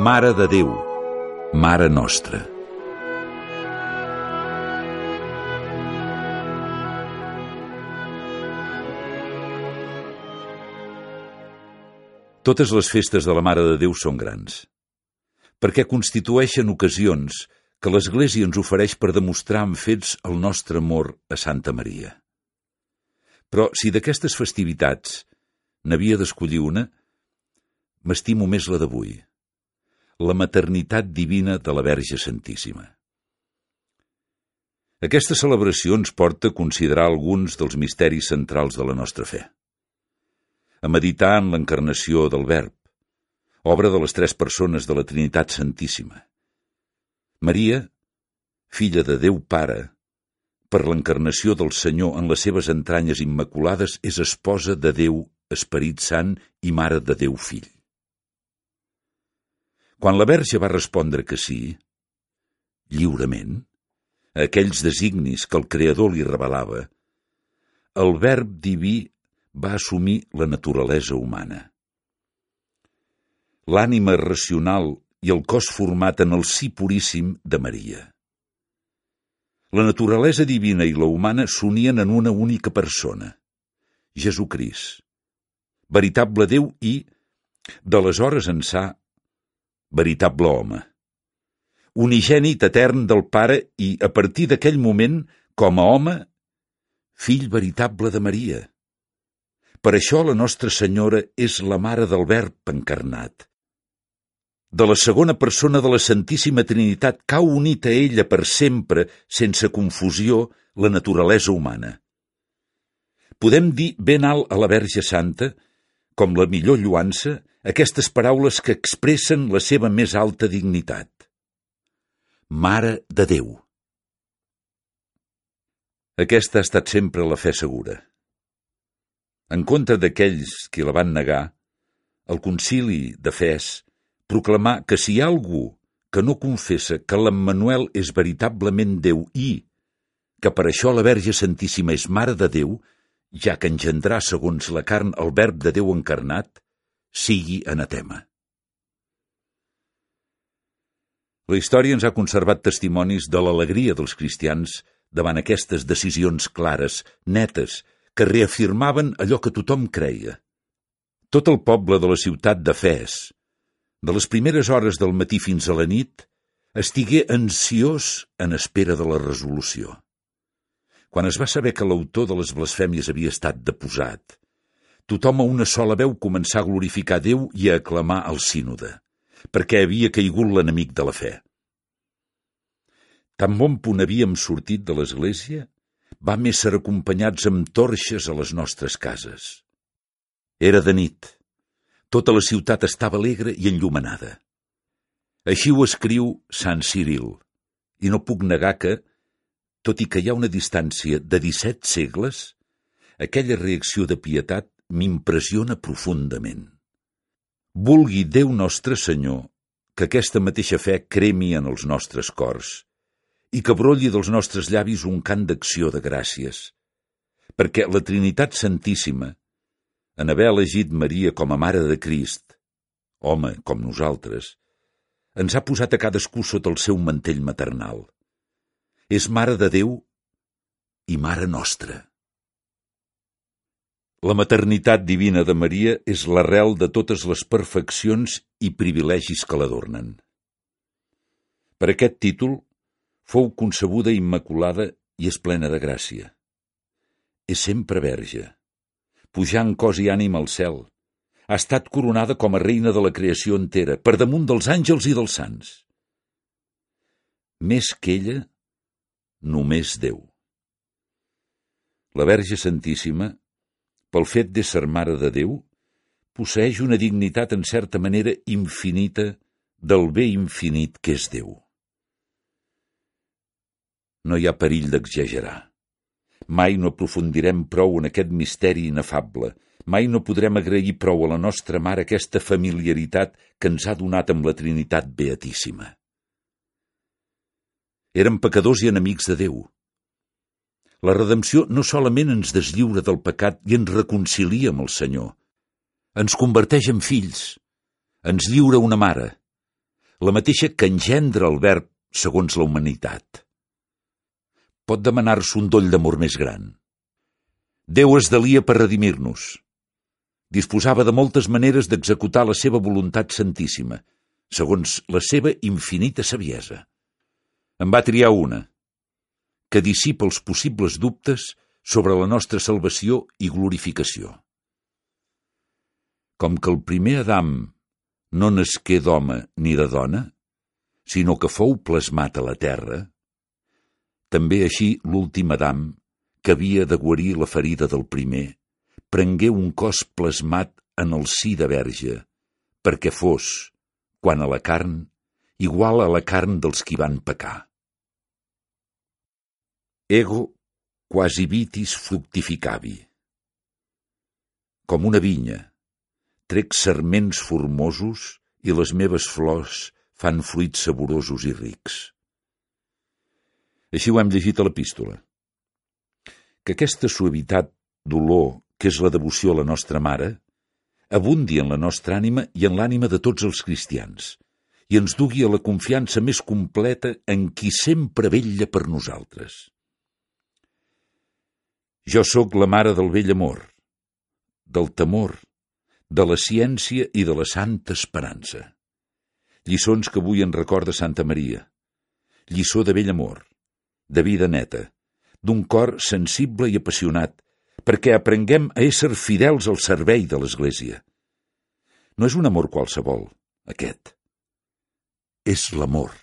Mare de Déu, Mare Nostra. Totes les festes de la Mare de Déu són grans, perquè constitueixen ocasions que l'Església ens ofereix per demostrar amb fets el nostre amor a Santa Maria. Però si d'aquestes festivitats n'havia d'escollir una, m'estimo més la d'avui, la maternitat divina de la Verge Santíssima. Aquesta celebració ens porta a considerar alguns dels misteris centrals de la nostra fe. A meditar en l'encarnació del Verb, obra de les tres persones de la Trinitat Santíssima. Maria, filla de Déu Pare, per l'encarnació del Senyor en les seves entranyes immaculades, és esposa de Déu Esperit Sant i Mare de Déu Fill. Quan la Verge va respondre que sí, lliurement, a aquells designis que el Creador li revelava, el verb diví va assumir la naturalesa humana. L'ànima racional i el cos format en el sí puríssim de Maria. La naturalesa divina i la humana s'unien en una única persona, Jesucrist, veritable Déu i, d'aleshores ençà, veritable home. Unigènit etern del Pare i, a partir d'aquell moment, com a home, fill veritable de Maria. Per això la Nostra Senyora és la mare del Verb encarnat. De la segona persona de la Santíssima Trinitat cau unit a ella per sempre, sense confusió, la naturalesa humana. Podem dir ben alt a la Verge Santa, com la millor lluança, aquestes paraules que expressen la seva més alta dignitat. Mare de Déu. Aquesta ha estat sempre la fe segura. En contra d'aquells qui la van negar, el concili de Fes proclamà que si hi ha algú que no confessa que l'Emmanuel és veritablement Déu i que per això la Verge Santíssima és Mare de Déu, ja que engendrà segons la carn el verb de Déu encarnat, sigui anatema. La història ens ha conservat testimonis de l'alegria dels cristians davant aquestes decisions clares, netes, que reafirmaven allò que tothom creia. Tot el poble de la ciutat de Fes, de les primeres hores del matí fins a la nit, estigué ansiós en espera de la resolució. Quan es va saber que l'autor de les blasfèmies havia estat deposat, tothom a una sola veu començà a glorificar Déu i a aclamar el sínode, perquè havia caigut l'enemic de la fe. Tan bon punt havíem sortit de l'església, vam ésser acompanyats amb torxes a les nostres cases. Era de nit. Tota la ciutat estava alegre i enllumenada. Així ho escriu Sant Ciril, i no puc negar que, tot i que hi ha una distància de 17 segles, aquella reacció de pietat m'impressiona profundament. Vulgui Déu nostre Senyor que aquesta mateixa fe cremi en els nostres cors i que brolli dels nostres llavis un cant d'acció de gràcies, perquè la Trinitat Santíssima, en haver elegit Maria com a Mare de Crist, home com nosaltres, ens ha posat a cadascú sota el seu mantell maternal. És Mare de Déu i Mare nostra. La maternitat divina de Maria és l'arrel de totes les perfeccions i privilegis que l'adornen. Per aquest títol fou concebuda immaculada i és plena de gràcia. És sempre verge, pujant cos i ànima al cel. Ha estat coronada com a reina de la creació entera, per damunt dels àngels i dels sants. Més que ella, només Déu. La Verge Santíssima pel fet d'ésser mare de Déu, posseix una dignitat en certa manera infinita del bé infinit que és Déu. No hi ha perill d'exagerar. Mai no aprofundirem prou en aquest misteri inefable, mai no podrem agrair prou a la nostra mare aquesta familiaritat que ens ha donat amb la Trinitat Beatíssima. Érem pecadors i enemics de Déu, la redempció no solament ens deslliura del pecat i ens reconcilia amb el Senyor, ens converteix en fills, ens lliura una mare, la mateixa que engendra el verb segons la humanitat. Pot demanar-se un doll d'amor més gran. Déu es delia per redimir-nos. Disposava de moltes maneres d'executar la seva voluntat santíssima, segons la seva infinita saviesa. En va triar una, que dissipa els possibles dubtes sobre la nostra salvació i glorificació. Com que el primer Adam no nasqué d'home ni de dona, sinó que fou plasmat a la terra, també així l'últim Adam, que havia de guarir la ferida del primer, prengué un cos plasmat en el si de verge, perquè fos, quan a la carn, igual a la carn dels qui van pecar. Ego quasi vitis fructificavi. Com una vinya, trec serments formosos i les meves flors fan fruits saborosos i rics. Així ho hem llegit a l'epístola. Que aquesta suavitat, dolor, que és la devoció a la nostra mare, abundi en la nostra ànima i en l'ànima de tots els cristians, i ens dugui a la confiança més completa en qui sempre vella per nosaltres. Jo sóc la mare del vell amor, del temor, de la ciència i de la santa esperança. Lliçons que avui en recorda Santa Maria. Lliçó de vell amor, de vida neta, d'un cor sensible i apassionat, perquè aprenguem a ésser fidels al servei de l'Església. No és un amor qualsevol, aquest. És l'amor.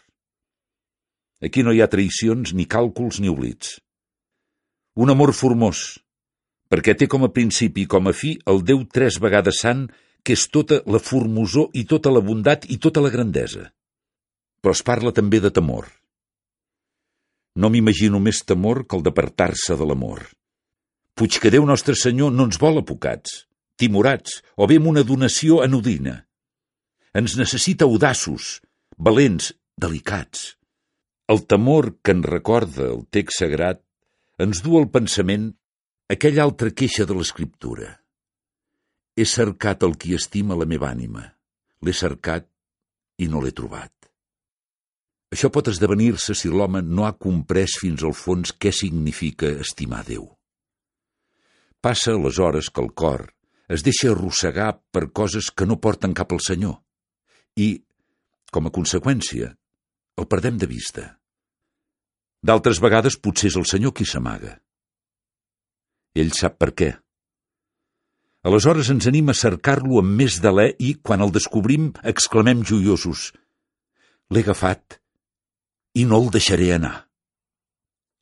Aquí no hi ha traïcions, ni càlculs, ni oblits. Un amor formós, perquè té com a principi i com a fi el Déu tres vegades sant que és tota la formosor i tota la bondat i tota la grandesa. Però es parla també de temor. No m'imagino més temor que el d'apartar-se de l'amor. Puig que Déu nostre Senyor no ens vol apocats, timorats o bé amb una donació anodina. Ens necessita audaços, valents, delicats. El temor que en recorda el text sagrat ens du al pensament aquella altra queixa de l'escriptura. He cercat el qui estima la meva ànima. L'he cercat i no l'he trobat. Això pot esdevenir-se si l'home no ha comprès fins al fons què significa estimar Déu. Passa aleshores que el cor es deixa arrossegar per coses que no porten cap al Senyor i, com a conseqüència, el perdem de vista. D'altres vegades potser és el Senyor qui s'amaga. Ell sap per què. Aleshores ens anima a cercar-lo amb més delè i, quan el descobrim, exclamem joiosos «L'he agafat i no el deixaré anar».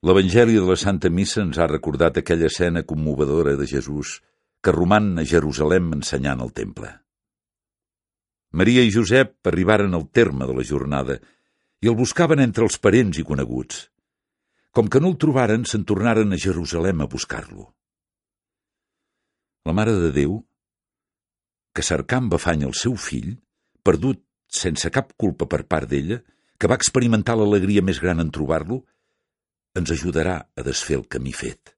L'Evangeli de la Santa Missa ens ha recordat aquella escena commovedora de Jesús que roman a Jerusalem ensenyant el temple. Maria i Josep arribaren al terme de la jornada i el buscaven entre els parents i coneguts. Com que no el trobaren, se'n tornaren a Jerusalem a buscar-lo. La Mare de Déu, que cercà amb afany el seu fill, perdut sense cap culpa per part d'ella, que va experimentar l'alegria més gran en trobar-lo, ens ajudarà a desfer el camí fet.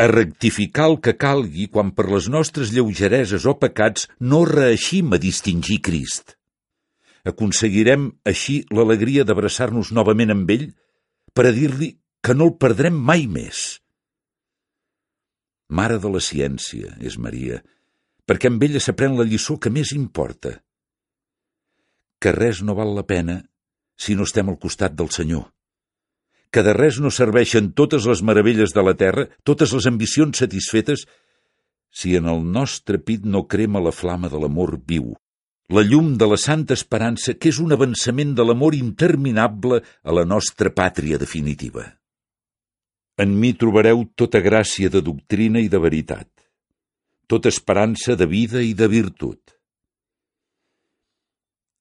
A rectificar el que calgui quan per les nostres lleugereses o pecats no reeixim a distingir Crist. Aconseguirem així l'alegria d'abraçar-nos novament amb ell per a dir-li que no el perdrem mai més. Mare de la ciència, és Maria, perquè amb ella s'aprèn la lliçó que més importa. Que res no val la pena si no estem al costat del Senyor. Que de res no serveixen totes les meravelles de la terra, totes les ambicions satisfetes, si en el nostre pit no crema la flama de l'amor viu, la llum de la santa esperança que és un avançament de l'amor interminable a la nostra pàtria definitiva. En mi trobareu tota gràcia de doctrina i de veritat, tota esperança de vida i de virtut.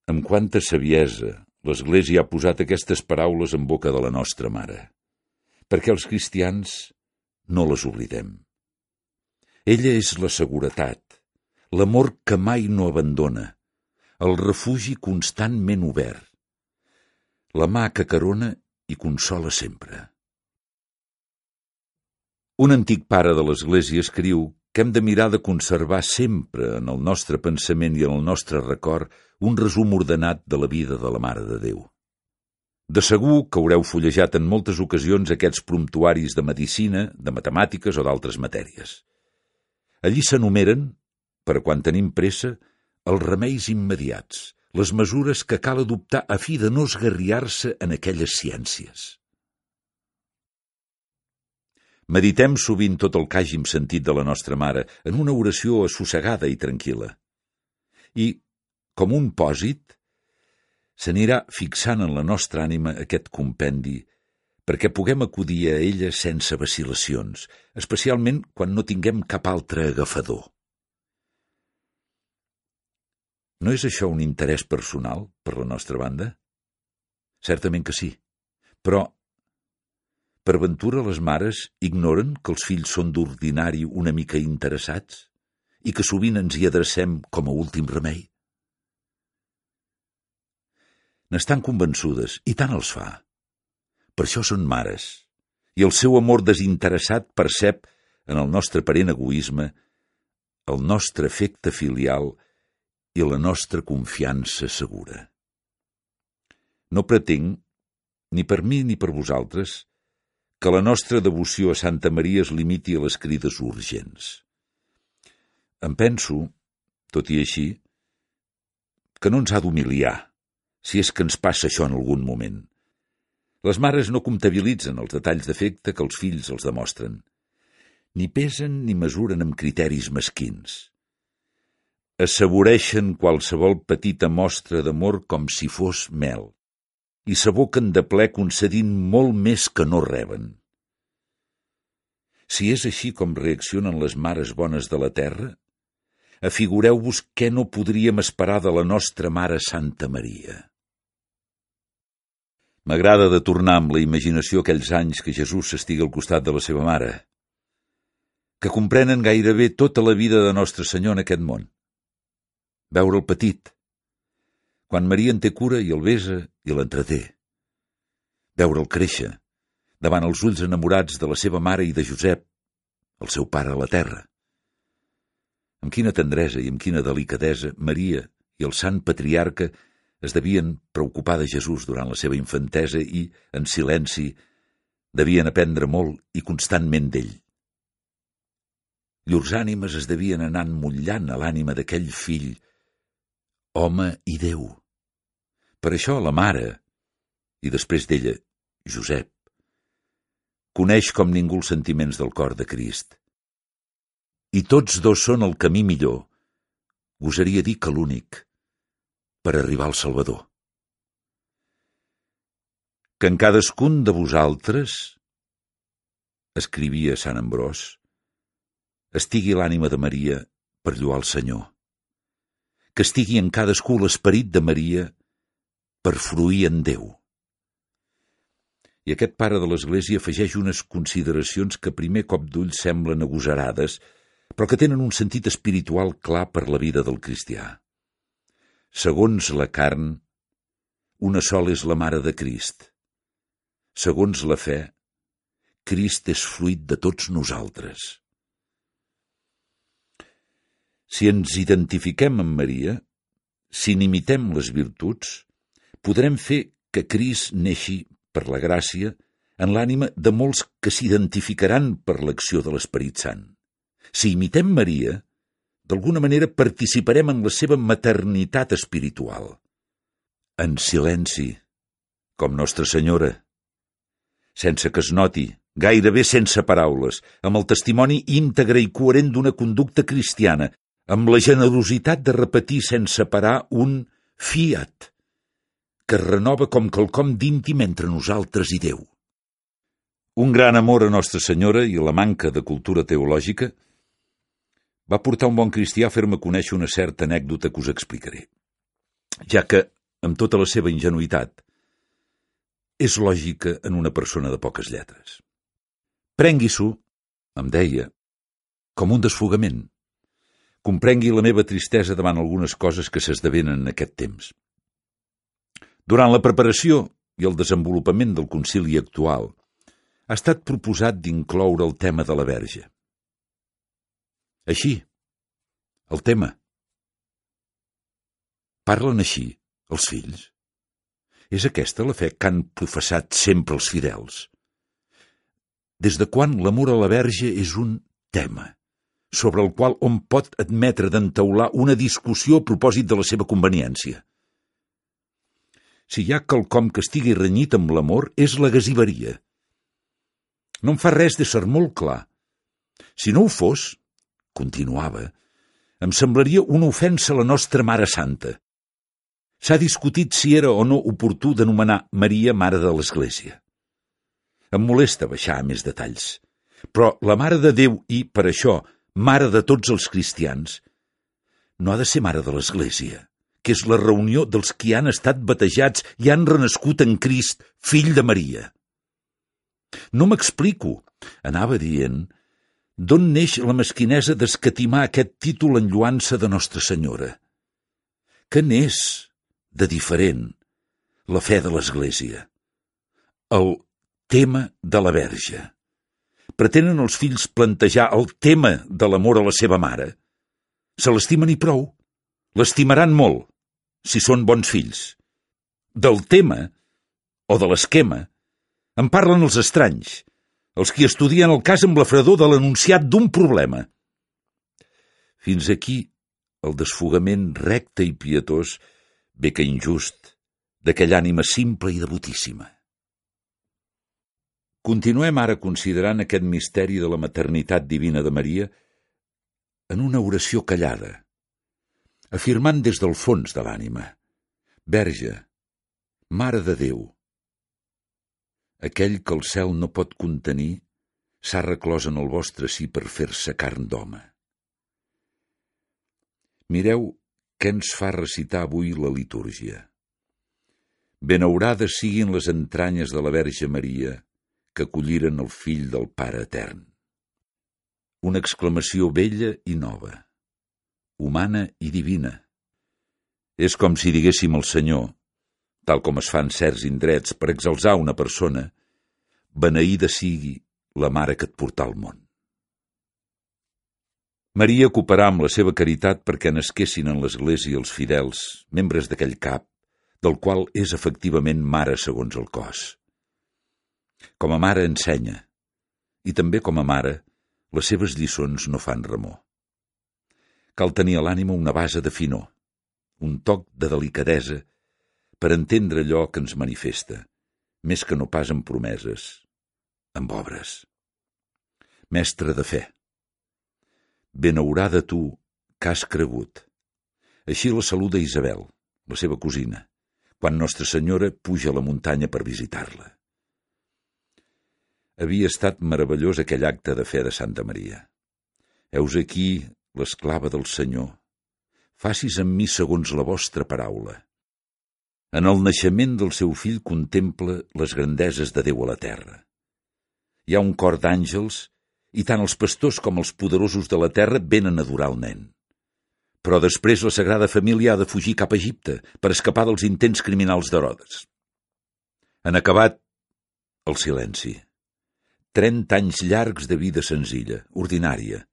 Amb quanta saviesa l'Església ha posat aquestes paraules en boca de la nostra mare, perquè els cristians no les oblidem. Ella és la seguretat, l'amor que mai no abandona, el refugi constantment obert, la mà que carona i consola sempre. Un antic pare de l'Església escriu que hem de mirar de conservar sempre en el nostre pensament i en el nostre record un resum ordenat de la vida de la Mare de Déu. De segur que haureu fullejat en moltes ocasions aquests promptuaris de medicina, de matemàtiques o d'altres matèries. Allí s'enumeren, per quan tenim pressa, els remeis immediats, les mesures que cal adoptar a fi de no esgarriar-se en aquelles ciències. Meditem sovint tot el que hàgim sentit de la nostra mare en una oració assossegada i tranquil·la. I, com un pòsit, s'anirà fixant en la nostra ànima aquest compendi perquè puguem acudir a ella sense vacil·lacions, especialment quan no tinguem cap altre agafador. No és això un interès personal per la nostra banda? Certament que sí, però per ventura les mares ignoren que els fills són d'ordinari una mica interessats i que sovint ens hi adrecem com a últim remei? N'estan convençudes, i tant els fa. Per això són mares, i el seu amor desinteressat percep en el nostre parent egoisme el nostre efecte filial i la nostra confiança segura. No pretenc, ni per mi ni per vosaltres, que la nostra devoció a Santa Maria es limiti a les crides urgents. Em penso, tot i així, que no ens ha d'humiliar, si és que ens passa això en algun moment. Les mares no comptabilitzen els detalls d'efecte que els fills els demostren. Ni pesen ni mesuren amb criteris mesquins. Assaboreixen qualsevol petita mostra d'amor com si fos mel i s'aboquen de ple concedint molt més que no reben. Si és així com reaccionen les mares bones de la terra, afigureu-vos què no podríem esperar de la nostra Mare Santa Maria. M'agrada de tornar amb la imaginació aquells anys que Jesús s'estiga al costat de la seva mare, que comprenen gairebé tota la vida de Nostre Senyor en aquest món. Veure el petit, quan Maria en té cura i el besa i l'entreté. Veure'l créixer, davant els ulls enamorats de la seva mare i de Josep, el seu pare a la terra. Amb quina tendresa i amb quina delicadesa Maria i el sant patriarca es devien preocupar de Jesús durant la seva infantesa i, en silenci, devien aprendre molt i constantment d'ell. Llurs ànimes es devien anar emmullant a l'ànima d'aquell fill home i Déu. Per això la mare, i després d'ella, Josep, coneix com ningú els sentiments del cor de Crist. I tots dos són el camí millor, gosaria dir que l'únic, per arribar al Salvador. Que en cadascun de vosaltres, escrivia Sant Ambròs, estigui l'ànima de Maria per lluar el Senyor que estigui en cadascú l'esperit de Maria per fruir en Déu. I aquest pare de l'Església afegeix unes consideracions que a primer cop d'ull semblen agosarades, però que tenen un sentit espiritual clar per la vida del cristià. Segons la carn, una sola és la mare de Crist. Segons la fe, Crist és fruit de tots nosaltres. Si ens identifiquem amb Maria, si n'imitem les virtuts, podrem fer que Cris neixi, per la gràcia, en l'ànima de molts que s'identificaran per l'acció de l'Esperit Sant. Si imitem Maria, d'alguna manera participarem en la seva maternitat espiritual. En silenci, com Nostra Senyora, sense que es noti, gairebé sense paraules, amb el testimoni íntegre i coherent d'una conducta cristiana, amb la generositat de repetir sense parar un fiat, que es renova com quelcom d'íntim entre nosaltres i Déu. Un gran amor a Nostra Senyora i la manca de cultura teològica va portar un bon cristià a fer-me conèixer una certa anècdota que us explicaré, ja que, amb tota la seva ingenuïtat, és lògica en una persona de poques lletres. Prengui-s'ho, em deia, com un desfogament, comprengui la meva tristesa davant algunes coses que s'esdevenen en aquest temps. Durant la preparació i el desenvolupament del concili actual, ha estat proposat d'incloure el tema de la verge. Així, el tema. Parlen així, els fills. És aquesta la fe que han professat sempre els fidels. Des de quan l'amor a la verge és un tema, sobre el qual hom pot admetre d'entaular una discussió a propòsit de la seva conveniència. Si hi ha quelcom que estigui renyit amb l'amor, és la gasiveria. No em fa res de ser molt clar. Si no ho fos, continuava, em semblaria una ofensa a la nostra Mare Santa. S'ha discutit si era o no oportú d'anomenar Maria Mare de l'Església. Em molesta baixar a més detalls, però la Mare de Déu i, per això, Mare de tots els cristians, no ha de ser Mare de l'Església, que és la reunió dels qui han estat batejats i han renascut en Crist, fill de Maria. No m'explico, anava dient, d'on neix la mesquinesa d'escatimar aquest títol en lluança de Nostra Senyora. Que n'és, de diferent la fe de l'Església. El tema de la Verge. Pretenen els fills plantejar el tema de l'amor a la seva mare. Se l'estimen i prou. L'estimaran molt, si són bons fills. Del tema, o de l'esquema, en parlen els estranys, els qui estudien el cas amb la fredor de l'anunciat d'un problema. Fins aquí el desfogament recte i pietós bé que injust, d'aquella ànima simple i devotíssima. Continuem ara considerant aquest misteri de la maternitat divina de Maria en una oració callada, afirmant des del fons de l'ànima, Verge, Mare de Déu, aquell que el cel no pot contenir s'ha reclòs en el vostre sí per fer-se carn d'home. Mireu què ens fa recitar avui la litúrgia. Benaurades siguin les entranyes de la Verge Maria que acolliren el fill del Pare Etern. Una exclamació vella i nova, humana i divina. És com si diguéssim al Senyor, tal com es fan certs indrets per exalçar una persona, beneïda sigui la mare que et portà al món. Maria cooperà amb la seva caritat perquè nasquessin en l'Església els fidels, membres d'aquell cap, del qual és efectivament mare segons el cos. Com a mare ensenya, i també com a mare, les seves lliçons no fan remor. Cal tenir a l'ànima una base de finor, un toc de delicadesa, per entendre allò que ens manifesta, més que no pas en promeses, amb obres. Mestre de fe Benaurada tu, que has cregut. Així la saluda Isabel, la seva cosina, quan Nostra Senyora puja a la muntanya per visitar-la. Havia estat meravellós aquell acte de fe de Santa Maria. Heus aquí l'esclava del Senyor. Facis amb mi segons la vostra paraula. En el naixement del seu fill contempla les grandeses de Déu a la terra. Hi ha un cor d'àngels i tant els pastors com els poderosos de la terra venen a adorar el nen. Però després la Sagrada Família ha de fugir cap a Egipte per escapar dels intents criminals d'Herodes. En acabat, el silenci. Trenta anys llargs de vida senzilla, ordinària,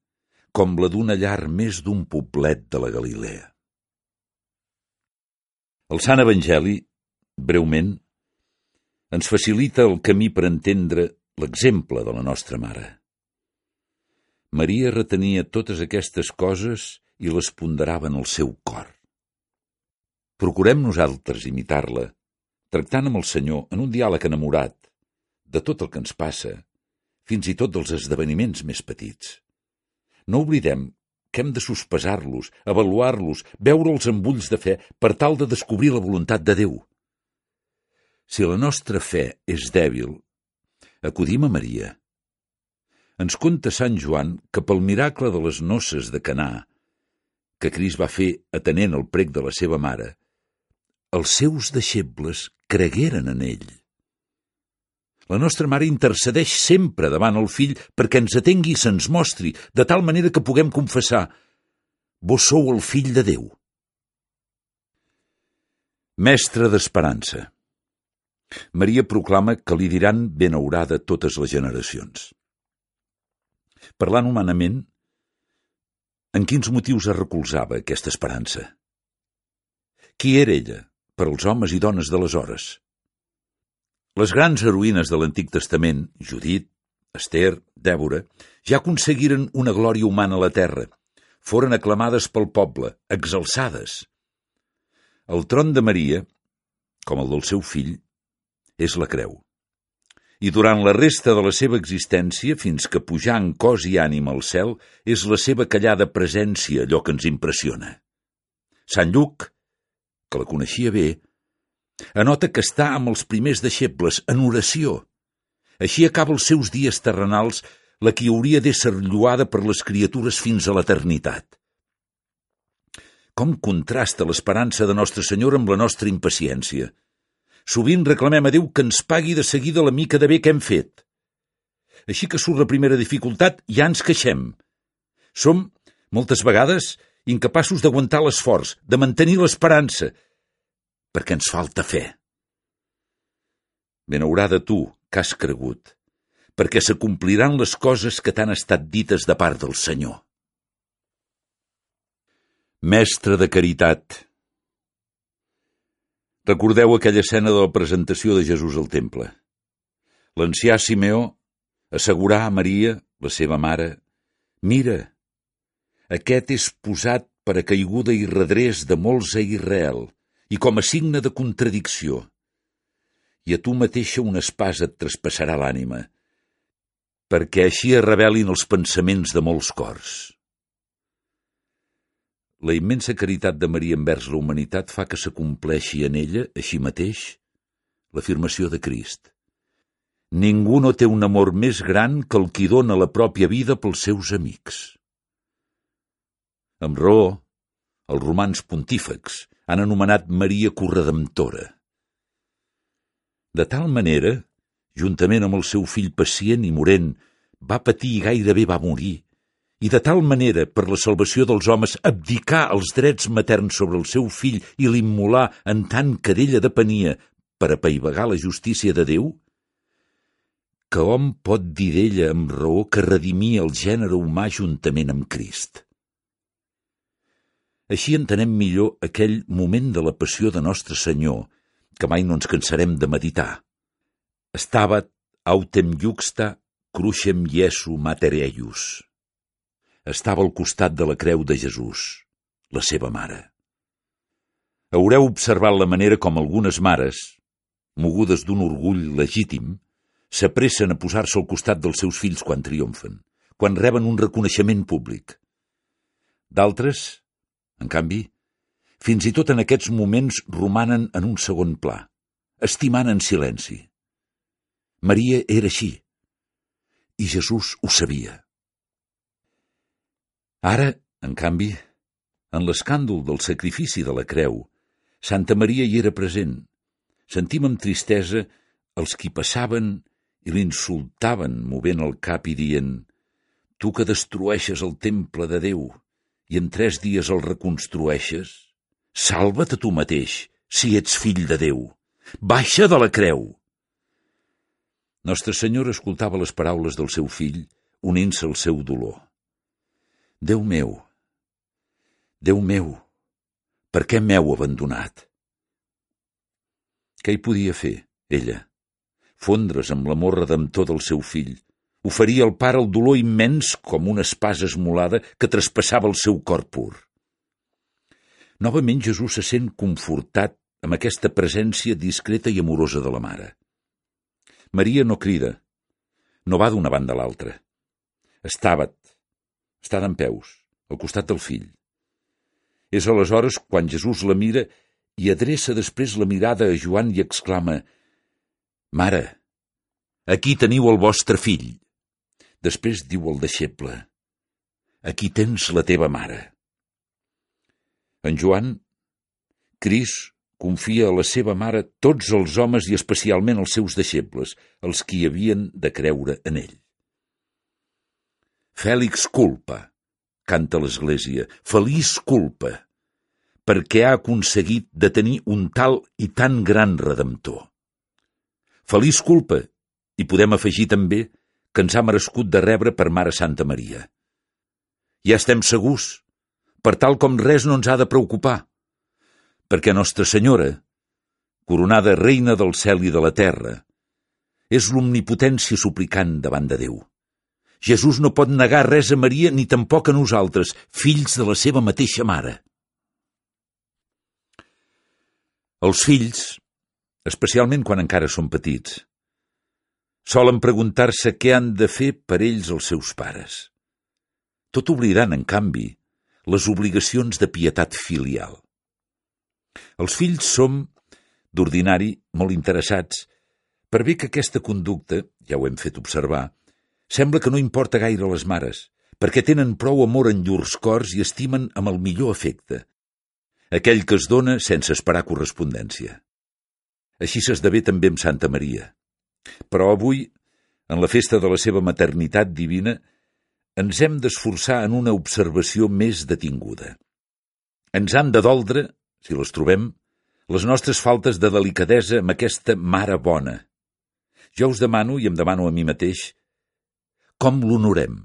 com la d'una llar més d'un poblet de la Galilea. El Sant Evangeli, breument, ens facilita el camí per entendre l'exemple de la nostra mare. Maria retenia totes aquestes coses i les ponderava en el seu cor. Procurem nosaltres imitar-la, tractant amb el Senyor en un diàleg enamorat de tot el que ens passa, fins i tot dels esdeveniments més petits. No oblidem que hem de sospesar-los, avaluar-los, veure'ls amb ulls de fe per tal de descobrir la voluntat de Déu. Si la nostra fe és dèbil, acudim a Maria, ens conta Sant Joan que pel miracle de les noces de Canà, que Crist va fer atenent el prec de la seva mare, els seus deixebles cregueren en ell. La nostra mare intercedeix sempre davant el fill perquè ens atengui i se'ns mostri, de tal manera que puguem confessar «Vos sou el fill de Déu». Mestre d'esperança. Maria proclama que li diran benaurada totes les generacions. Parlant humanament, En quins motius es recolzava aquesta esperança? Qui era ella per als homes i dones d'aleshores? Les grans heroïnes de l'Antic Testament, Judit, Esther, Dèbora, ja aconseguiren una glòria humana a la terra. Foren aclamades pel poble, exalçades. El tron de Maria, com el del seu fill, és la creu i durant la resta de la seva existència, fins que pujar en cos i ànima al cel, és la seva callada presència allò que ens impressiona. Sant Lluc, que la coneixia bé, anota que està amb els primers deixebles en oració. Així acaba els seus dies terrenals la que hauria d'ésser lluada per les criatures fins a l'eternitat. Com contrasta l'esperança de Nostre Senyor amb la nostra impaciència – Sovint reclamem a Déu que ens pagui de seguida la mica de bé que hem fet. Així que surt la primera dificultat, ja ens queixem. Som, moltes vegades, incapaços d'aguantar l'esforç, de mantenir l'esperança, perquè ens falta fe. Benaurada tu, que has cregut, perquè s'acompliran les coses que t'han estat dites de part del Senyor. Mestre de caritat, Recordeu aquella escena de la presentació de Jesús al temple. L'ancià Simeó assegurà a Maria, la seva mare, «Mira, aquest és posat per a caiguda i redrés de molts a Israel i com a signe de contradicció. I a tu mateixa una espasa et traspassarà l'ànima, perquè així es revelin els pensaments de molts cors». La immensa caritat de Maria envers la humanitat fa que s'acompleixi en ella, així mateix, l'afirmació de Crist. Ningú no té un amor més gran que el qui dona la pròpia vida pels seus amics. Amb raó, els romans pontífecs han anomenat Maria corredemptora. De tal manera, juntament amb el seu fill pacient i morent, va patir i gairebé va morir, i de tal manera, per la salvació dels homes, abdicar els drets materns sobre el seu fill i l'immolar en tant que d'ella depenia per apaivagar la justícia de Déu? Que hom pot dir d'ella amb raó que redimia el gènere humà juntament amb Crist. Així entenem millor aquell moment de la passió de Nostre Senyor, que mai no ens cansarem de meditar. Estabat autem juxta cruixem Iesu mater eius estava al costat de la creu de Jesús, la seva mare. Haureu observat la manera com algunes mares, mogudes d'un orgull legítim, s'apressen a posar-se al costat dels seus fills quan triomfen, quan reben un reconeixement públic. D'altres, en canvi, fins i tot en aquests moments romanen en un segon pla, estimant en silenci. Maria era així, i Jesús ho sabia. Ara, en canvi, en l'escàndol del sacrifici de la creu, Santa Maria hi era present. Sentim amb tristesa els qui passaven i l'insultaven movent el cap i dient «Tu que destrueixes el temple de Déu i en tres dies el reconstrueixes, salva't a tu mateix, si ets fill de Déu. Baixa de la creu!» Nostra Senyora escoltava les paraules del seu fill, unint-se al seu dolor. Déu meu, Déu meu, per què m'heu abandonat? Què hi podia fer, ella? Fondre's amb l'amor redemptor del seu fill, oferir al pare el dolor immens com una espasa esmolada que traspassava el seu cor pur. Novament Jesús se sent confortat amb aquesta presència discreta i amorosa de la mare. Maria no crida, no va d'una banda a l'altra. Estava està d'en peus, al costat del fill. És aleshores quan Jesús la mira i adreça després la mirada a Joan i exclama «Mare, aquí teniu el vostre fill». Després diu el deixeble «Aquí tens la teva mare». En Joan, Cris confia a la seva mare tots els homes i especialment els seus deixebles, els qui havien de creure en ell. Fèlix culpa, canta l'Església, feliç culpa, perquè ha aconseguit de tenir un tal i tan gran redemptor. Feliç culpa, i podem afegir també que ens ha merescut de rebre per Mare Santa Maria. Ja estem segurs per tal com res no ens ha de preocupar, perquè Nostra Senyora, coronada reina del cel i de la terra, és l'omnipotència suplicant davant de Déu. Jesús no pot negar res a Maria ni tampoc a nosaltres, fills de la seva mateixa mare. Els fills, especialment quan encara són petits, solen preguntar-se què han de fer per ells els seus pares. Tot oblidant, en canvi, les obligacions de pietat filial. Els fills som, d'ordinari, molt interessats, per bé que aquesta conducta, ja ho hem fet observar, Sembla que no importa gaire a les mares, perquè tenen prou amor en llurs cors i estimen amb el millor efecte, aquell que es dona sense esperar correspondència. Així s'esdevé també amb Santa Maria. Però avui, en la festa de la seva maternitat divina, ens hem d'esforçar en una observació més detinguda. Ens han de doldre, si les trobem, les nostres faltes de delicadesa amb aquesta mare bona. Jo us demano, i em demano a mi mateix, com l'honorem?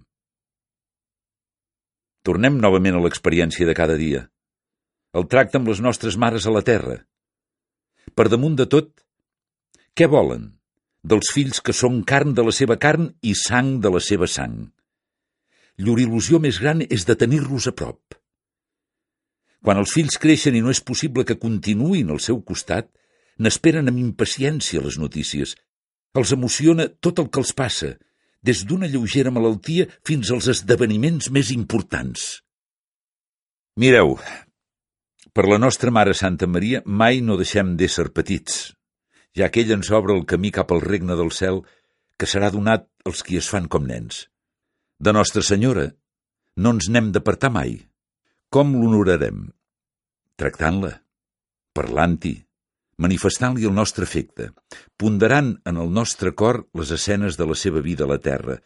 Tornem novament a l'experiència de cada dia. El tracte amb les nostres mares a la terra. Per damunt de tot, què volen? Dels fills que són carn de la seva carn i sang de la seva sang. Llur il·lusió més gran és de tenir-los a prop. Quan els fills creixen i no és possible que continuïn al seu costat, n'esperen amb impaciència les notícies. Els emociona tot el que els passa, des d'una lleugera malaltia fins als esdeveniments més importants. Mireu, per la nostra Mare Santa Maria mai no deixem d'ésser petits, ja que ell ens obre el camí cap al regne del cel que serà donat als qui es fan com nens. De Nostra Senyora no ens n'hem d'apartar mai. Com l'honorarem? Tractant-la, parlant-hi, manifestant-li el nostre afecte, ponderant en el nostre cor les escenes de la seva vida a la terra,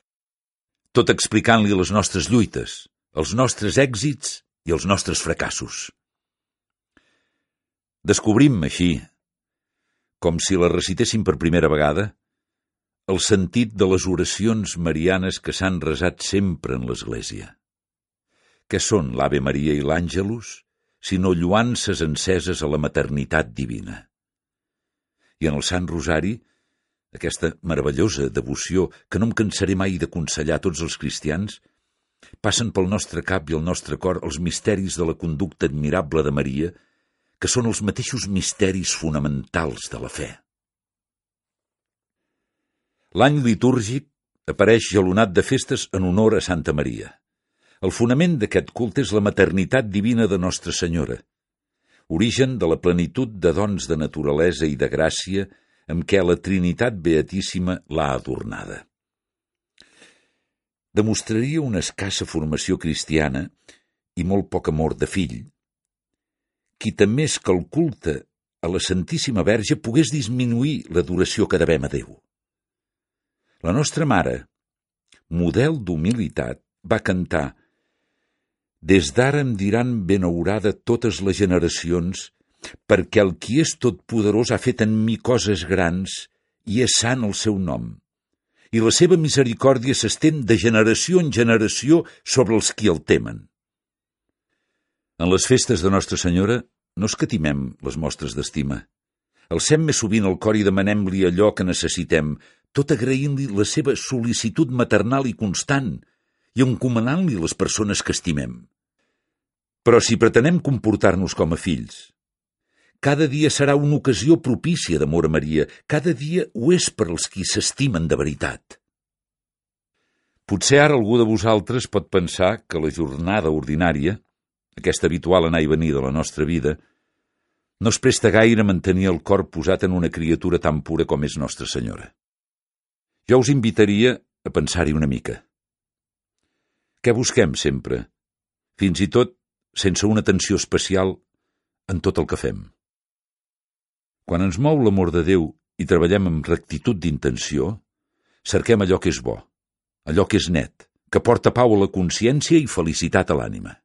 tot explicant-li les nostres lluites, els nostres èxits i els nostres fracassos. Descobrim, així, com si la recitéssim per primera vegada, el sentit de les oracions marianes que s'han resat sempre en l'Església. Què són l'Ave Maria i l'Àngelus, sinó lluances enceses a la maternitat divina? i en el Sant Rosari, aquesta meravellosa devoció que no em cansaré mai d'aconsellar a tots els cristians, passen pel nostre cap i el nostre cor els misteris de la conducta admirable de Maria, que són els mateixos misteris fonamentals de la fe. L'any litúrgic apareix jalonat de festes en honor a Santa Maria. El fonament d'aquest culte és la maternitat divina de Nostra Senyora, origen de la plenitud de dons de naturalesa i de gràcia amb què la Trinitat Beatíssima l'ha adornada. Demostraria una escassa formació cristiana i molt poc amor de fill, qui també és que el culte a la Santíssima Verge pogués disminuir l'adoració que devem a Déu. La nostra mare, model d'humilitat, va cantar des d'ara em diran benaurada totes les generacions, perquè el qui és tot poderós ha fet en mi coses grans i és sant el seu nom. I la seva misericòrdia s'estén de generació en generació sobre els qui el temen. En les festes de Nostra Senyora no escatimem les mostres d'estima. Alcem més sovint el cor i demanem-li allò que necessitem, tot agraint-li la seva sol·licitud maternal i constant i encomanant-li les persones que estimem. Però si pretenem comportar-nos com a fills, cada dia serà una ocasió propícia d'amor a Maria, cada dia ho és per als qui s'estimen de veritat. Potser ara algú de vosaltres pot pensar que la jornada ordinària, aquesta habitual anar i venir de la nostra vida, no es presta gaire mantenir el cor posat en una criatura tan pura com és Nostra Senyora. Jo us invitaria a pensar-hi una mica. Què busquem sempre? Fins i tot sense una atenció especial en tot el que fem. Quan ens mou l'amor de Déu i treballem amb rectitud d'intenció, cerquem allò que és bo, allò que és net, que porta pau a la consciència i felicitat a l'ànima.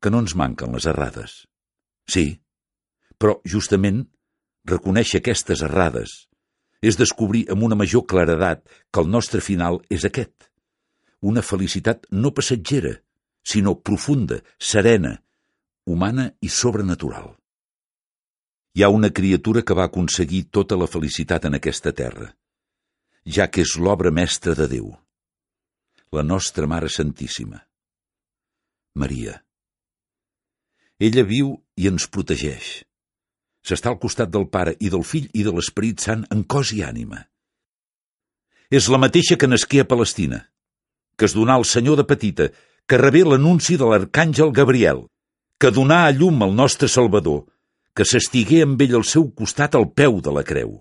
Que no ens manquen les errades. Sí, però justament reconèixer aquestes errades és descobrir amb una major claredat que el nostre final és aquest, una felicitat no passatgera, sinó profunda, serena, humana i sobrenatural. Hi ha una criatura que va aconseguir tota la felicitat en aquesta terra, ja que és l'obra mestra de Déu, la nostra Mare Santíssima. Maria. Ella viu i ens protegeix. S'està al costat del Pare i del Fill i de l'Esperit Sant en cos i ànima. És la mateixa que nasqué a Palestina, que es donà al Senyor de petita, que rebé l'anunci de l'arcàngel Gabriel, que donà a llum el nostre Salvador, que s'estigué amb ell al seu costat al peu de la creu.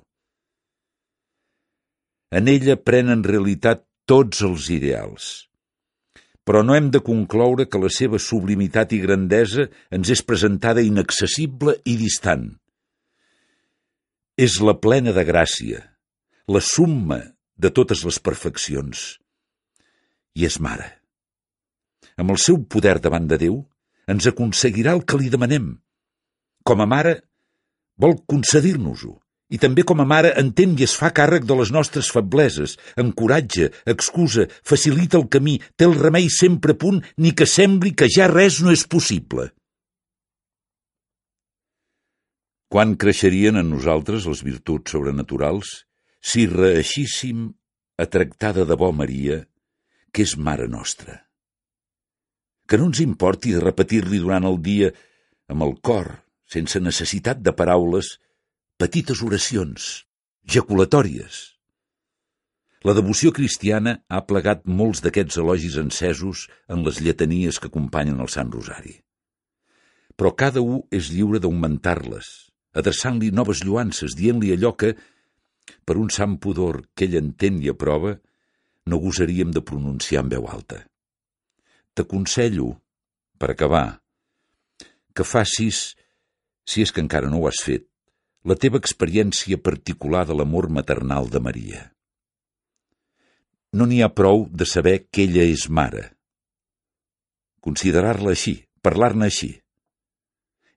En ella prenen realitat tots els ideals. Però no hem de concloure que la seva sublimitat i grandesa ens és presentada inaccessible i distant. És la plena de gràcia, la summa de totes les perfeccions. I és mare. Amb el seu poder davant de Déu, ens aconseguirà el que li demanem. Com a mare, vol concedir-nos-ho. I també com a mare entén i es fa càrrec de les nostres febleses, encoratja, excusa, facilita el camí, té el remei sempre a punt, ni que sembli que ja res no és possible. Quan creixerien en nosaltres les virtuts sobrenaturals si reeixíssim a tractar de debò Maria, que és mare nostra? Que no ens importi repetir-li durant el dia amb el cor, sense necessitat de paraules, petites oracions, jaculatòries. La devoció cristiana ha plegat molts d'aquests elogis encesos en les lletanies que acompanyen el Sant Rosari. Però cada un és lliure d'augmentar-les, adreçant-li noves lluances, dient-li allò que, per un sant pudor que ell entén i aprova, no gosaríem de pronunciar en veu alta. T'aconsello, per acabar, que facis, si és que encara no ho has fet, la teva experiència particular de l'amor maternal de Maria. No n'hi ha prou de saber que ella és mare. Considerar-la així, parlar-ne així.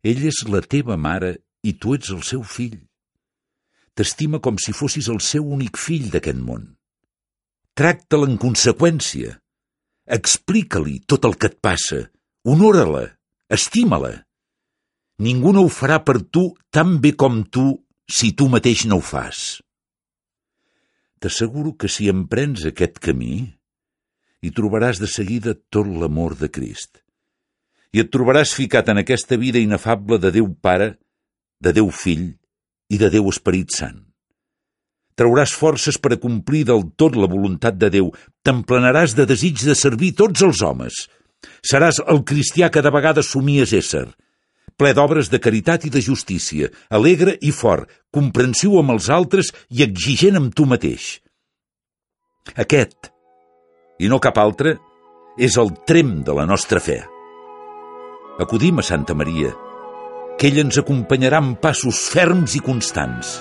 Ella és la teva mare i tu ets el seu fill. T'estima com si fossis el seu únic fill d'aquest món. Tracta-la en conseqüència. Explica-li tot el que et passa. Honora-la. Estima-la. Ningú no ho farà per tu tan bé com tu si tu mateix no ho fas. T'asseguro que si emprens aquest camí, hi trobaràs de seguida tot l'amor de Crist. I et trobaràs ficat en aquesta vida inefable de Déu Pare, de Déu Fill i de Déu Esperit Sant. Trauràs forces per a complir del tot la voluntat de Déu, t'emplenaràs de desig de servir tots els homes. Seràs el cristià que de vegades somies ésser, ple d'obres de caritat i de justícia, alegre i fort, comprensiu amb els altres i exigent amb tu mateix. Aquest, i no cap altre, és el trem de la nostra fe. Acudim a Santa Maria, que ell ens acompanyarà amb passos ferms i constants.